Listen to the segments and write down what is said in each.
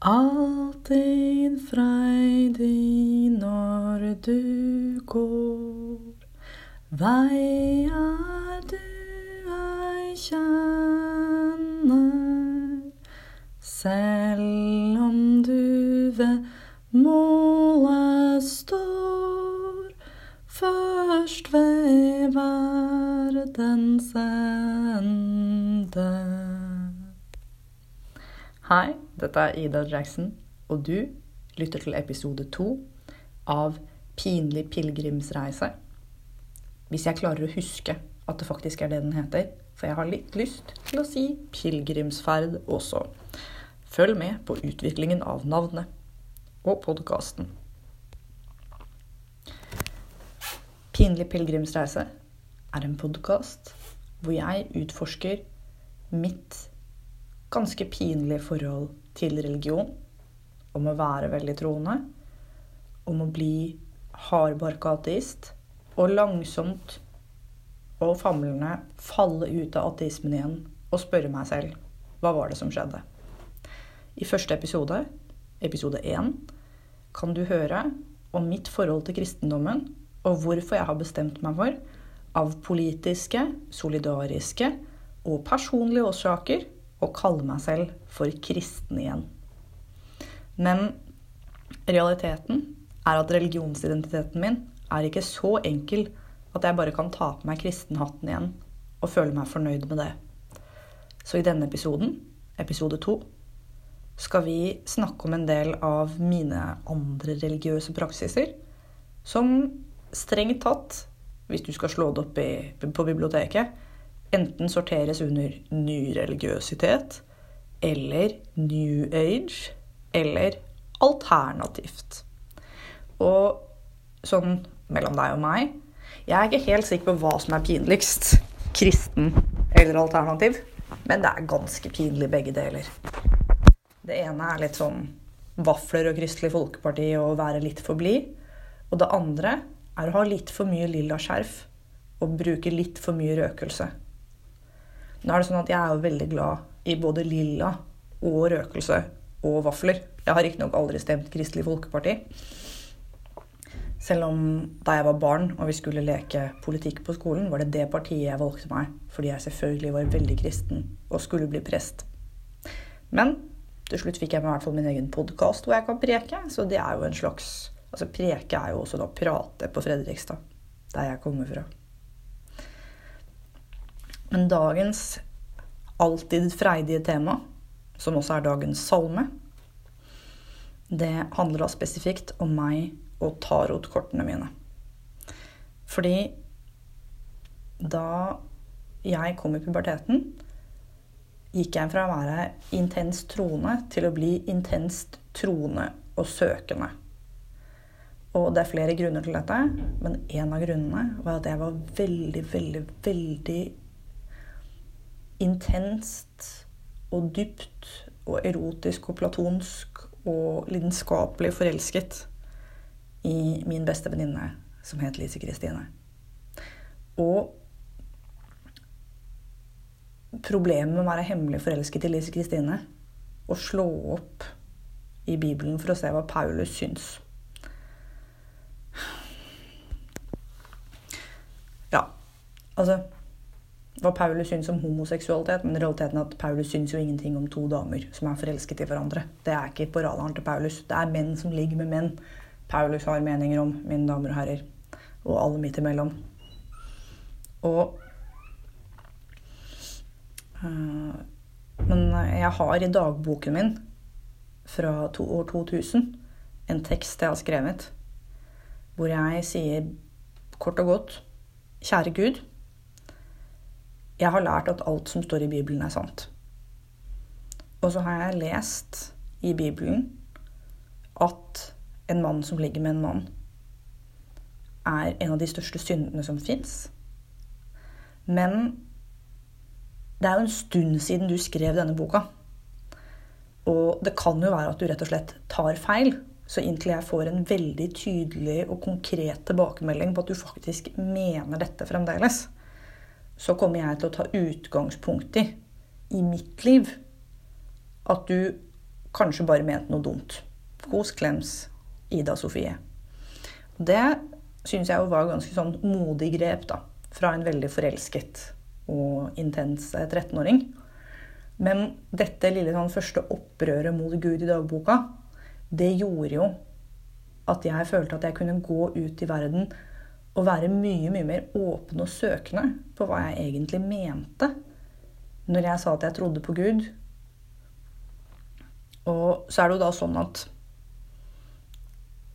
Alltid freidig når du går veier du ei kjenner. Selv om du ved målet står, først ved verdens ende. Hei, dette er Ida Jackson, og du lytter til episode to av Pinlig pilegrimsreise. Hvis jeg klarer å huske at det faktisk er det den heter, for jeg har litt lyst til å si pilegrimsferd også. Følg med på utviklingen av navnet og podkasten. Pinlig pilegrimsreise er en podkast hvor jeg utforsker mitt ganske pinlige forhold til religion. Om å være veldig troende. Om å bli hardbarka ateist. Og langsomt og famlende falle ut av ateismen igjen og spørre meg selv hva var det som skjedde. I første episode, episode én, kan du høre om mitt forhold til kristendommen og hvorfor jeg har bestemt meg for, av politiske, solidariske og personlige årsaker, å kalle meg selv for kristen igjen. Men realiteten er at religionsidentiteten min er ikke så enkel at jeg bare kan ta på meg kristenhatten igjen og føle meg fornøyd med det. Så i denne episoden, episode to, skal vi snakke om en del av mine andre religiøse praksiser som strengt tatt, hvis du skal slå det opp i, på biblioteket, enten sorteres under nyreligiøsitet eller New Age eller alternativt. Og sånn mellom deg og meg Jeg er ikke helt sikker på hva som er pinligst. Kristen eller alternativ. Men det er ganske pinlig begge deler. Det ene er litt sånn vafler og Kristelig Folkeparti og være litt for blid. Og det andre er å ha litt for mye lilla skjerf og bruke litt for mye røkelse. Nå er det sånn at jeg er jo veldig glad i både lilla og røkelse og vafler. Jeg har riktignok aldri stemt Kristelig Folkeparti. Selv om da jeg var barn og vi skulle leke politikk på skolen, var det det partiet jeg valgte meg, fordi jeg selvfølgelig var veldig kristen og skulle bli prest. Men til slutt fikk jeg meg i hvert fall min egen podkast hvor jeg kan preke, så det er jo en slags Altså preke er jo også da prate på Fredrikstad, der jeg kommer fra. Men dagens alltid freidige tema, som også er dagens salme, det handler da spesifikt om meg og tarotkortene mine. Fordi da jeg kom i puberteten, gikk jeg fra å være intenst troende til å bli intenst troende og søkende. Og det er flere grunner til dette, men en av grunnene var at jeg var veldig, veldig, veldig intenst og dypt og erotisk og platonsk og lidenskapelig forelsket i min beste venninne, som het Lise Kristine. Og problemet med å være hemmelig forelsket i Lise Kristine og slå opp i Bibelen for å se hva Paulus syns. Ja, altså hva Paulus syns om homoseksualitet, men realiteten er at Paulus syns jo ingenting om to damer som er forelsket i hverandre. Det er ikke på radaren til Paulus. Det er menn som ligger med menn. Paulus har meninger om, mine damer og herrer. Og alle midt imellom. Og øh, Men jeg har i dagboken min fra to, år 2000 en tekst jeg har skrevet, hvor jeg sier kort og godt Kjære Gud. Jeg har lært at alt som står i Bibelen, er sant. Og så har jeg lest i Bibelen at en mann som ligger med en mann, er en av de største syndene som fins. Men det er jo en stund siden du skrev denne boka. Og det kan jo være at du rett og slett tar feil. Så inntil jeg får en veldig tydelig og konkret tilbakemelding på at du faktisk mener dette fremdeles, så kommer jeg til å ta utgangspunkt i, i mitt liv, at du kanskje bare mente noe dumt. Kos klems Ida Sofie. Det syns jeg jo var ganske sånn modig grep, da. Fra en veldig forelsket og intens 13-åring. Men dette lille sånn, første opprøret mot Gud i dagboka, det gjorde jo at jeg følte at jeg kunne gå ut i verden og være mye, mye mer åpen og søkende på hva jeg egentlig mente når jeg sa at jeg trodde på Gud. Og så er det jo da sånn at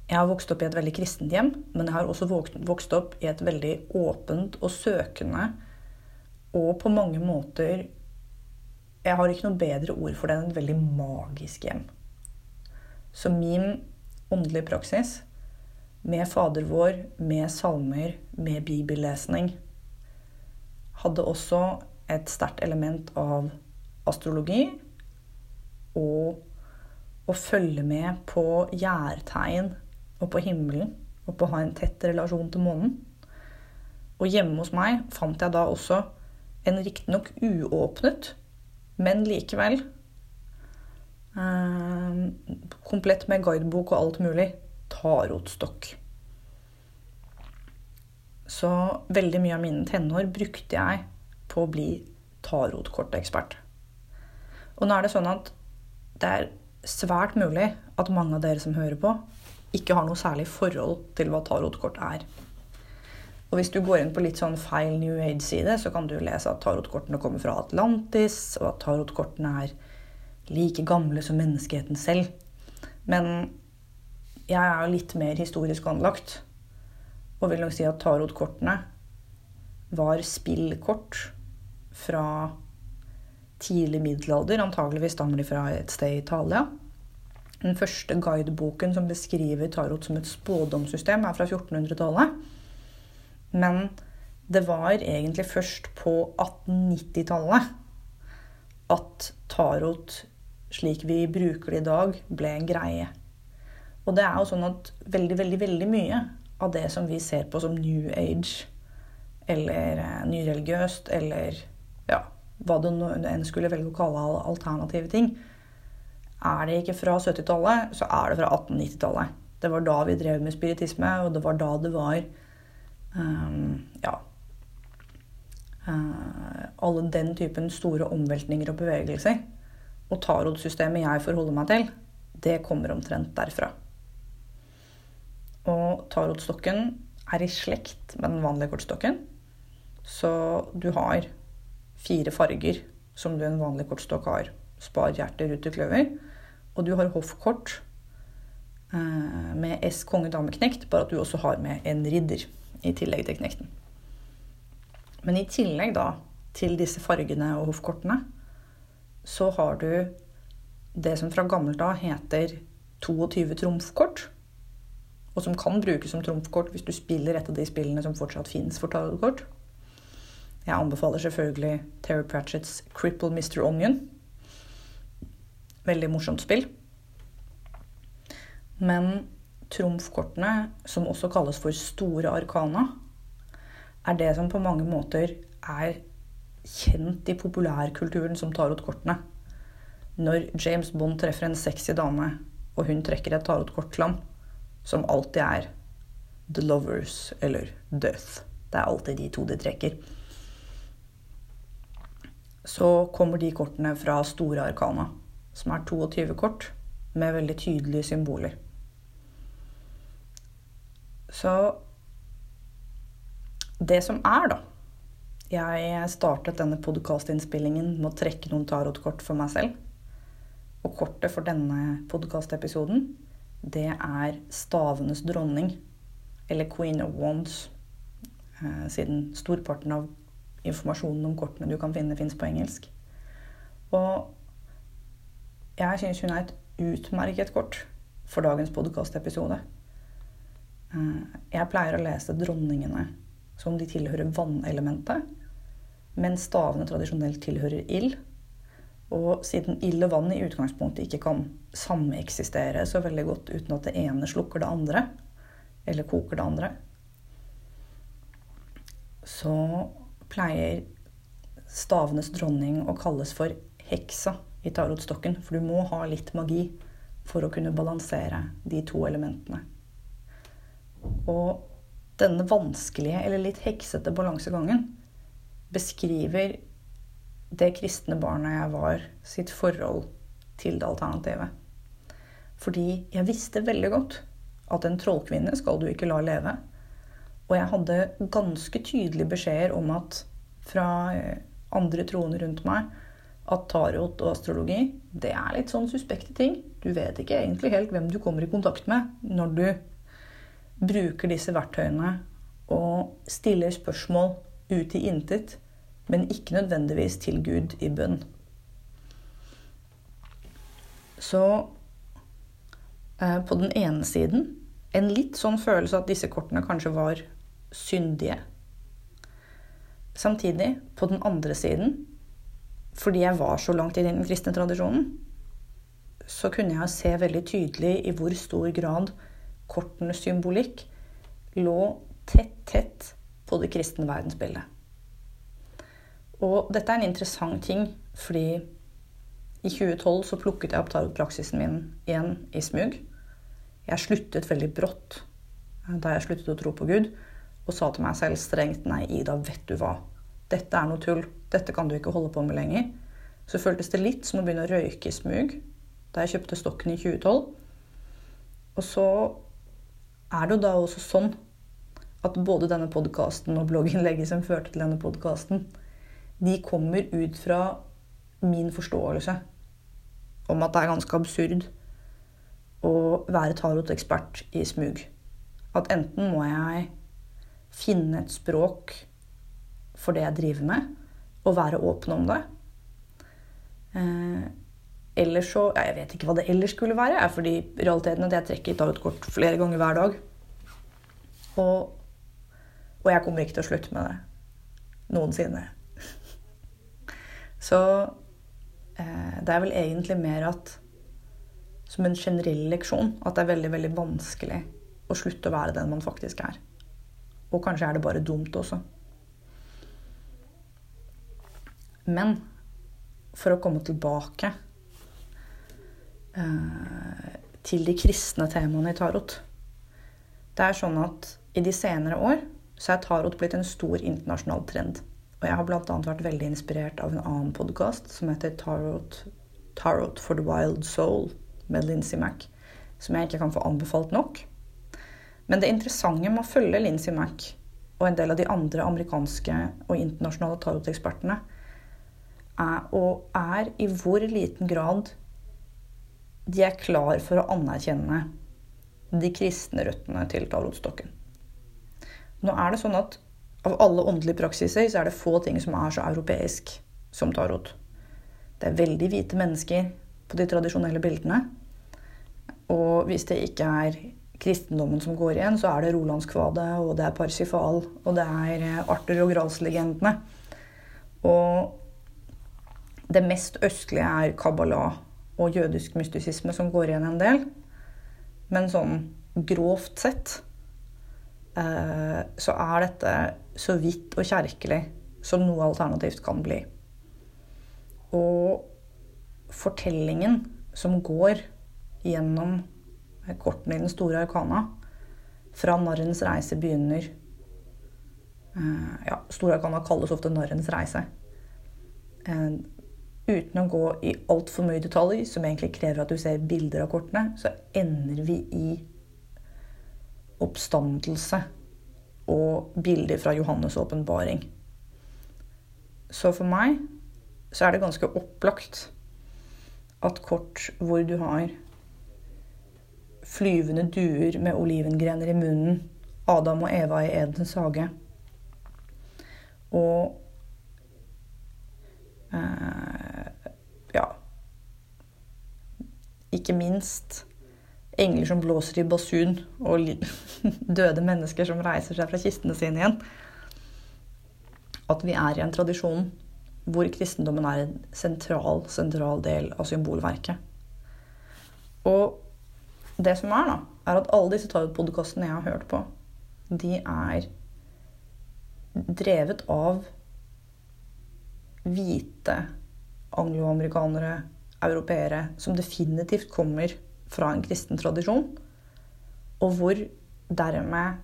jeg har vokst opp i et veldig kristent hjem, men jeg har også vokst opp i et veldig åpent og søkende og på mange måter Jeg har ikke noe bedre ord for det enn et veldig magisk hjem. Så min åndelige praksis med Fader vår, med salmer, med bibellesning hadde også et sterkt element av astrologi og å følge med på gjærtegn og på himmelen og på å ha en tett relasjon til månen. Og hjemme hos meg fant jeg da også en riktignok uåpnet, men likevel eh, komplett med guidebok og alt mulig tarotstokk. Så veldig mye av mine tenår brukte jeg på å bli tarotkortekspert. Og nå er det sånn at det er svært mulig at mange av dere som hører på, ikke har noe særlig forhold til hva tarotkort er. Og hvis du går inn på litt sånn feil New Age-side, så kan du lese at tarotkortene kommer fra Atlantis, og at tarotkortene er like gamle som menneskeheten selv. Men jeg er litt mer historisk anlagt, og vil nok si at tarotkortene var spillkort fra tidlig middelalder. Antageligvis stammer de fra et sted i Italia. Den første guideboken som beskriver tarot som et spådomssystem, er fra 1400-tallet. Men det var egentlig først på 1890-tallet at tarot, slik vi bruker det i dag, ble en greie. Og det er jo sånn at veldig, veldig, veldig mye av det som vi ser på som New Age, eller eh, nyreligiøst, eller ja, hva du enn skulle velge å kalle alternative ting, er det ikke fra 70-tallet, så er det fra 1890-tallet. Det var da vi drev med spiritisme, og det var da det var um, Ja. Uh, alle den typen store omveltninger og bevegelser. Og tarotsystemet jeg forholder meg til, det kommer omtrent derfra. Og tarotstokken er i slekt med den vanlige kortstokken. Så du har fire farger som du en vanlig kortstokk har. Spar, hjerte, rute, kløver. Og du har hoffkort eh, med S konge dame knekt, bare at du også har med en ridder i tillegg til knekten. Men i tillegg da til disse fargene og hoffkortene, så har du det som fra gammelt av heter 22 trumfkort. Og som kan brukes som trumfkort hvis du spiller et av de spillene som fortsatt fins for tarotkort. Jeg anbefaler selvfølgelig Terry Pratchetts 'Cripple Mr. Onion'. Veldig morsomt spill. Men trumfkortene, som også kalles for store arkana, er det som på mange måter er kjent i populærkulturen som tarotkortene. Når James Bond treffer en sexy dame, og hun trekker et tarotkort til ham, som alltid er The Lovers eller Death. Det er alltid de to de trekker. Så kommer de kortene fra store arkana som er 22 kort med veldig tydelige symboler. Så det som er, da Jeg startet denne podkastinnspillingen med å trekke noen tarotkort for meg selv. Og kortet for denne podkastepisoden, det er stavenes dronning. Eller Queen of Wands. Eh, siden storparten av informasjonen om kortene du kan finne, fins på engelsk. Og jeg syns hun er et utmerket kort for dagens podkastepisode. Eh, jeg pleier å lese dronningene som de tilhører vannelementet, mens stavene tradisjonelt tilhører ild. Og siden ild og vann i utgangspunktet ikke kan sameksistere så veldig godt uten at det ene slukker det andre, eller koker det andre, så pleier stavenes dronning å kalles for heksa i tarotstokken. For du må ha litt magi for å kunne balansere de to elementene. Og denne vanskelige eller litt heksete balansegangen beskriver det kristne barnet jeg var, sitt forhold til det alternativet. Fordi jeg visste veldig godt at en trollkvinne skal du ikke la leve. Og jeg hadde ganske tydelige beskjeder om at fra eh, andre troende rundt meg at tarot og astrologi det er litt sånn suspekte ting. Du vet ikke egentlig helt hvem du kommer i kontakt med når du bruker disse verktøyene og stiller spørsmål ut i intet, men ikke nødvendigvis til Gud i bønn. Så eh, på den ene siden en litt sånn følelse at disse kortene kanskje var syndige. Samtidig, på den andre siden, fordi jeg var så langt i den kristne tradisjonen, så kunne jeg se veldig tydelig i hvor stor grad kortenes symbolikk lå tett, tett på det kristne verdensbildet. Og dette er en interessant ting, fordi i 2012 så plukket jeg opp praksisen min igjen i smug. Jeg sluttet veldig brått da jeg sluttet å tro på Gud, og sa til meg selv strengt nei, Ida, vet du hva. Dette er noe tull. Dette kan du ikke holde på med lenger. Så føltes det litt som å begynne å røyke i smug da jeg kjøpte stokken i 2012. Og så er det jo da også sånn at både denne podkasten og blogginnlegget som førte til denne podkasten, de kommer ut fra min forståelse om at det er ganske absurd å være tarotekspert i smug. At enten må jeg finne et språk for det jeg driver med, og være åpen om det. Eh, så Jeg vet ikke hva det ellers skulle være. Er fordi realiteten er at jeg trekker tarotkort flere ganger hver dag. Og, og jeg kommer ikke til å slutte med det. Noensinne. Så eh, det er vel egentlig mer at som en generell leksjon at det er veldig, veldig vanskelig å slutte å være den man faktisk er. Og kanskje er det bare dumt også. Men for å komme tilbake eh, til de kristne temaene i tarot Det er sånn at i de senere år så er tarot blitt en stor internasjonal trend. Og jeg har bl.a. vært veldig inspirert av en annen podkast som heter tarot, tarot for the Wild Soul med Lincy Mack, som jeg ikke kan få anbefalt nok. Men det interessante med å følge Lincy Mack og en del av de andre amerikanske og internasjonale tarotekspertene er, og er i hvor liten grad de er klar for å anerkjenne de kristne røttene til tarotstokken. Nå er det sånn at av alle åndelige praksiser så er det få ting som er så europeisk som tarot. Det er veldig hvite mennesker på de tradisjonelle bildene. Og hvis det ikke er kristendommen som går igjen, så er det Rolandskvadet, og det er Parsifal, og det er eh, Arthur og Grals-legendene. Og det mest østlige er Kabbalah og jødisk mystisisme som går igjen en del. Men sånn grovt sett så er dette så vidt og kjerkelig som noe alternativt kan bli. Og fortellingen som går gjennom kortene i den store arkana. Fra narrens reise begynner uh, Ja, store arkana kalles ofte narrens reise. Uh, uten å gå i altfor mye detaljer, som egentlig krever at du ser bilder av kortene, så ender vi i oppstandelse og bilder fra Johannes' åpenbaring. Så for meg så er det ganske opplagt at kort hvor du har flyvende duer med olivengrener i munnen. Adam og Eva i Edens hage. Og eh, ja Ikke minst engler som blåser i basun, og døde mennesker som reiser seg fra kistene sine igjen. At vi er i en tradisjon hvor kristendommen er en sentral, sentral del av symbolverket. Og det som er, da, er at alle disse tarotpodkastene jeg har hørt på, de er drevet av hvite angloamerikanere, europeere som definitivt kommer fra en kristen tradisjon, og hvor dermed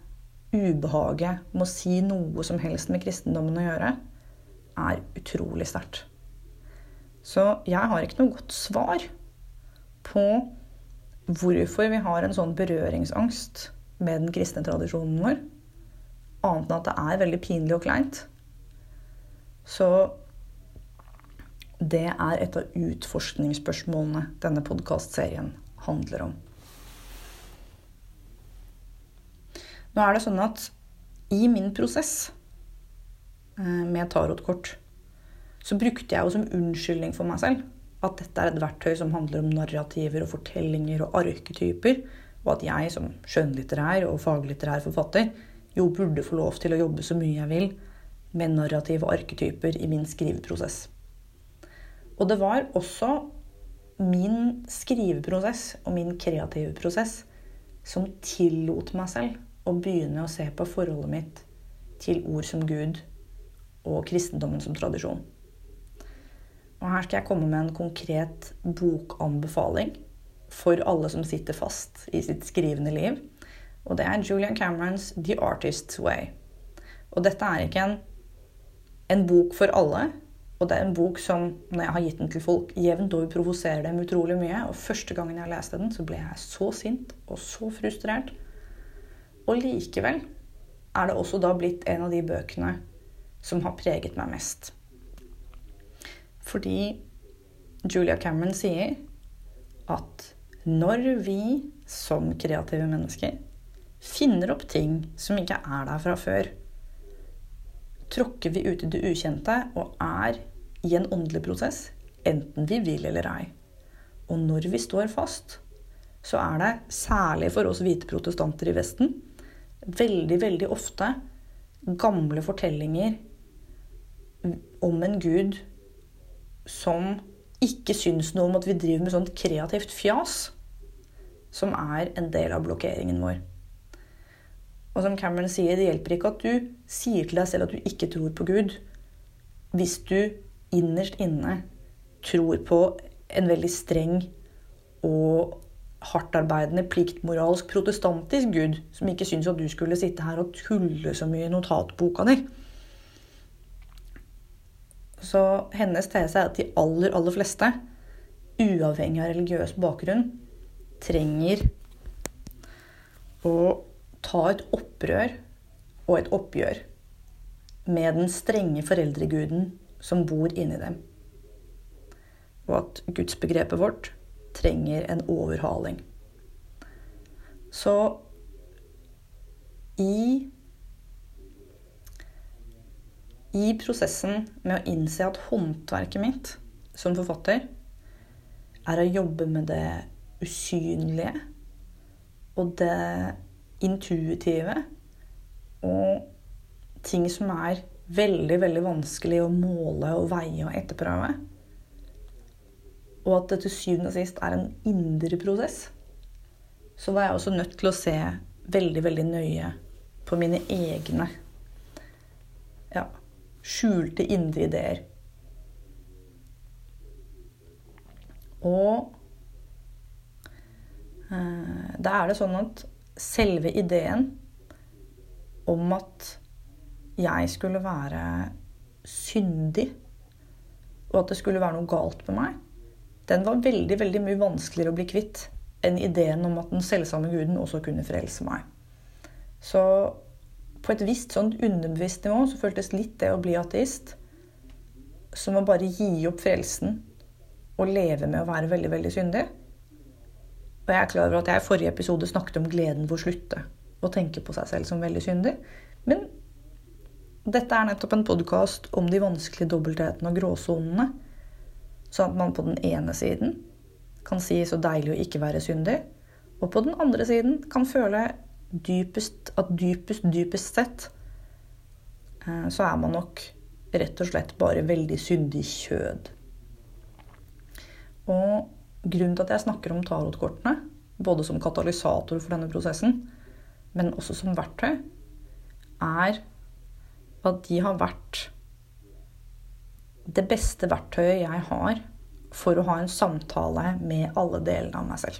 ubehaget med å si noe som helst med kristendommen å gjøre, er utrolig sterkt. Så jeg har ikke noe godt svar på hvorfor vi har en sånn berøringsangst med den kristne tradisjonen vår, annet enn at det er veldig pinlig og kleint. Så det er et av utforskningsspørsmålene denne podkastserien handler om. Nå er det sånn at i min prosess eh, med tarotkort så brukte jeg jo som unnskyldning for meg selv at dette er et verktøy som handler om narrativer og fortellinger og arketyper, og at jeg som skjønnlitterær og faglitterær forfatter jo burde få lov til å jobbe så mye jeg vil med narrative arketyper i min skriveprosess. Og det var også min skriveprosess og min kreative prosess som tillot meg selv å begynne å se på forholdet mitt til ord som Gud og kristendommen som tradisjon. Og her skal jeg komme med en konkret bokanbefaling for alle som sitter fast i sitt skrivende liv. Og det er Julian Camerons 'The Artist's Way'. Og dette er ikke en, en bok for alle. Og det er en bok som, når jeg har gitt den til folk, jevnt over provoserer dem utrolig mye. Og første gangen jeg leste den, så ble jeg så sint og så frustrert. Og likevel er det også da blitt en av de bøkene som har preget meg mest. Fordi Julia Cameron sier at når vi som kreative mennesker finner opp ting som ikke er der fra før, tråkker vi ut i det ukjente og er i en åndelig prosess, enten vi vil eller ei. Og når vi står fast, så er det, særlig for oss hvite protestanter i Vesten, veldig, veldig ofte gamle fortellinger om en gud som ikke syns noe om at vi driver med sånt kreativt fjas, som er en del av blokkeringen vår. Og som Cameron sier, det hjelper ikke at du sier til deg selv at du ikke tror på Gud, hvis du innerst inne tror på en veldig streng og hardtarbeidende, pliktmoralsk, protestantisk gud, som ikke syns at du skulle sitte her og tulle så mye i notatboka di. Så hennes tese er at de aller, aller fleste, uavhengig av religiøs bakgrunn, trenger å ta et opprør og et oppgjør med den strenge foreldreguden som bor inni dem. Og at gudsbegrepet vårt trenger en overhaling. Så i i prosessen med å innse at håndverket mitt som forfatter er å jobbe med det usynlige og det intuitive og ting som er veldig, veldig vanskelig å måle og veie og etterprøve. Og at det til syvende og sist er en indre prosess. Så var jeg også nødt til å se veldig, veldig nøye på mine egne ja, skjulte indre ideer. Og eh, da er det sånn at selve ideen om at jeg skulle være syndig, og at det skulle være noe galt med meg, den var veldig, veldig mye vanskeligere å bli kvitt enn ideen om at den selvsamme guden også kunne frelse meg. Så på et visst sånn underbevisst nivå så føltes litt det å bli ateist som å bare gi opp frelsen og leve med å være veldig, veldig syndig. Og jeg er klar over at jeg i forrige episode snakket om gleden ved å slutte å tenke på seg selv som veldig syndig. Men dette er nettopp en podkast om de vanskelige dobbelthetene og gråsonene. Sånn at man på den ene siden kan si så deilig å ikke være syndig, og på den andre siden kan føle dypest, at dypest, dypest sett eh, så er man nok rett og slett bare veldig syndig kjød. Og grunnen til at jeg snakker om tarotkortene, både som katalysator for denne prosessen, men også som verktøy, er at de har vært det beste verktøyet jeg har for å ha en samtale med alle delene av meg selv.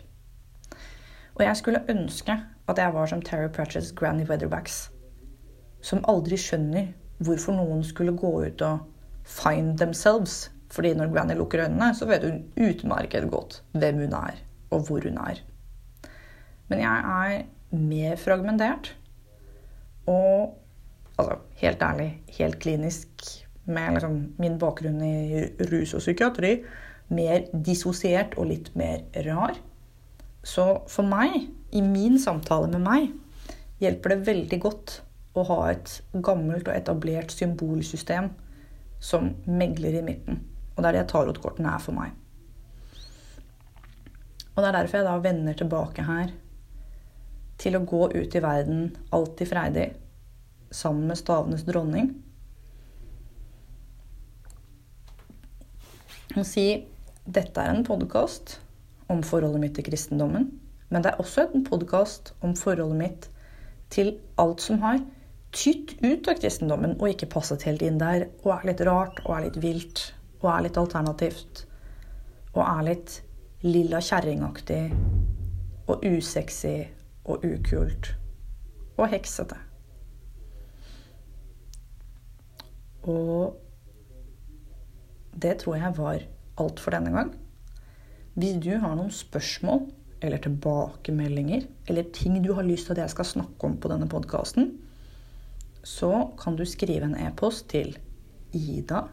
Og jeg skulle ønske at jeg var som Terry Pratchett's Granny Weatherbacks, som aldri skjønner hvorfor noen skulle gå ut og find themselves. Fordi når Granny lukker øynene, så vet hun utmerket godt hvem hun er, og hvor hun er. Men jeg er mer fragmentert. Og altså, helt ærlig, helt klinisk, med liksom min bakgrunn i rus og psykiatri, mer dissosiert og litt mer rar. Så for meg, i min samtale med meg, hjelper det veldig godt å ha et gammelt og etablert symbolsystem som megler i midten. Og det er det tarotkortene er for meg. Og det er derfor jeg da vender tilbake her til å gå ut i verden alltid freidig sammen med stavenes dronning. Og si dette er en podkast om forholdet mitt til kristendommen. Men det er også en podkast om forholdet mitt til alt som har tytt ut av kristendommen og ikke passet helt inn der, og er litt rart og er litt vilt og er litt alternativt og er litt lilla kjerringaktig og usexy og ukult og heksete. Og det tror jeg var alt for denne gang. Hvis du har noen spørsmål eller tilbakemeldinger eller ting du har lyst til at jeg skal snakke om på denne podkasten, så kan du skrive en e-post til Ida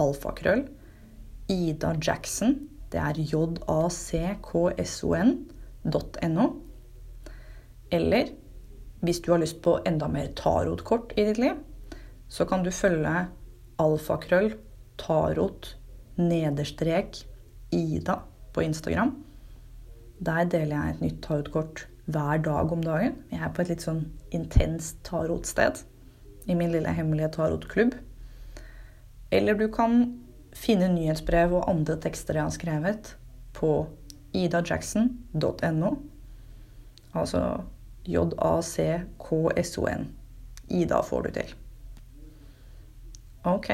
alfakrøll Ida Jackson. Det er jackson.no. Eller hvis du har lyst på enda mer tarotkort i ditt liv, så kan du følge alfakrøll tarot nederstrek Ida på Instagram. Der deler jeg et nytt tarotkort hver dag om dagen. Jeg er på et litt sånn intenst tarotsted i min lille hemmelige tarotklubb. Eller du kan finne nyhetsbrev og andre tekster jeg har skrevet, på idajackson.no. Altså J-A-C-K-S-O-N. Ida får du til. Ok.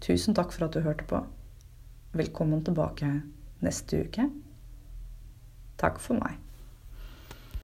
Tusen takk for at du hørte på. Velkommen tilbake neste uke. Takk for meg.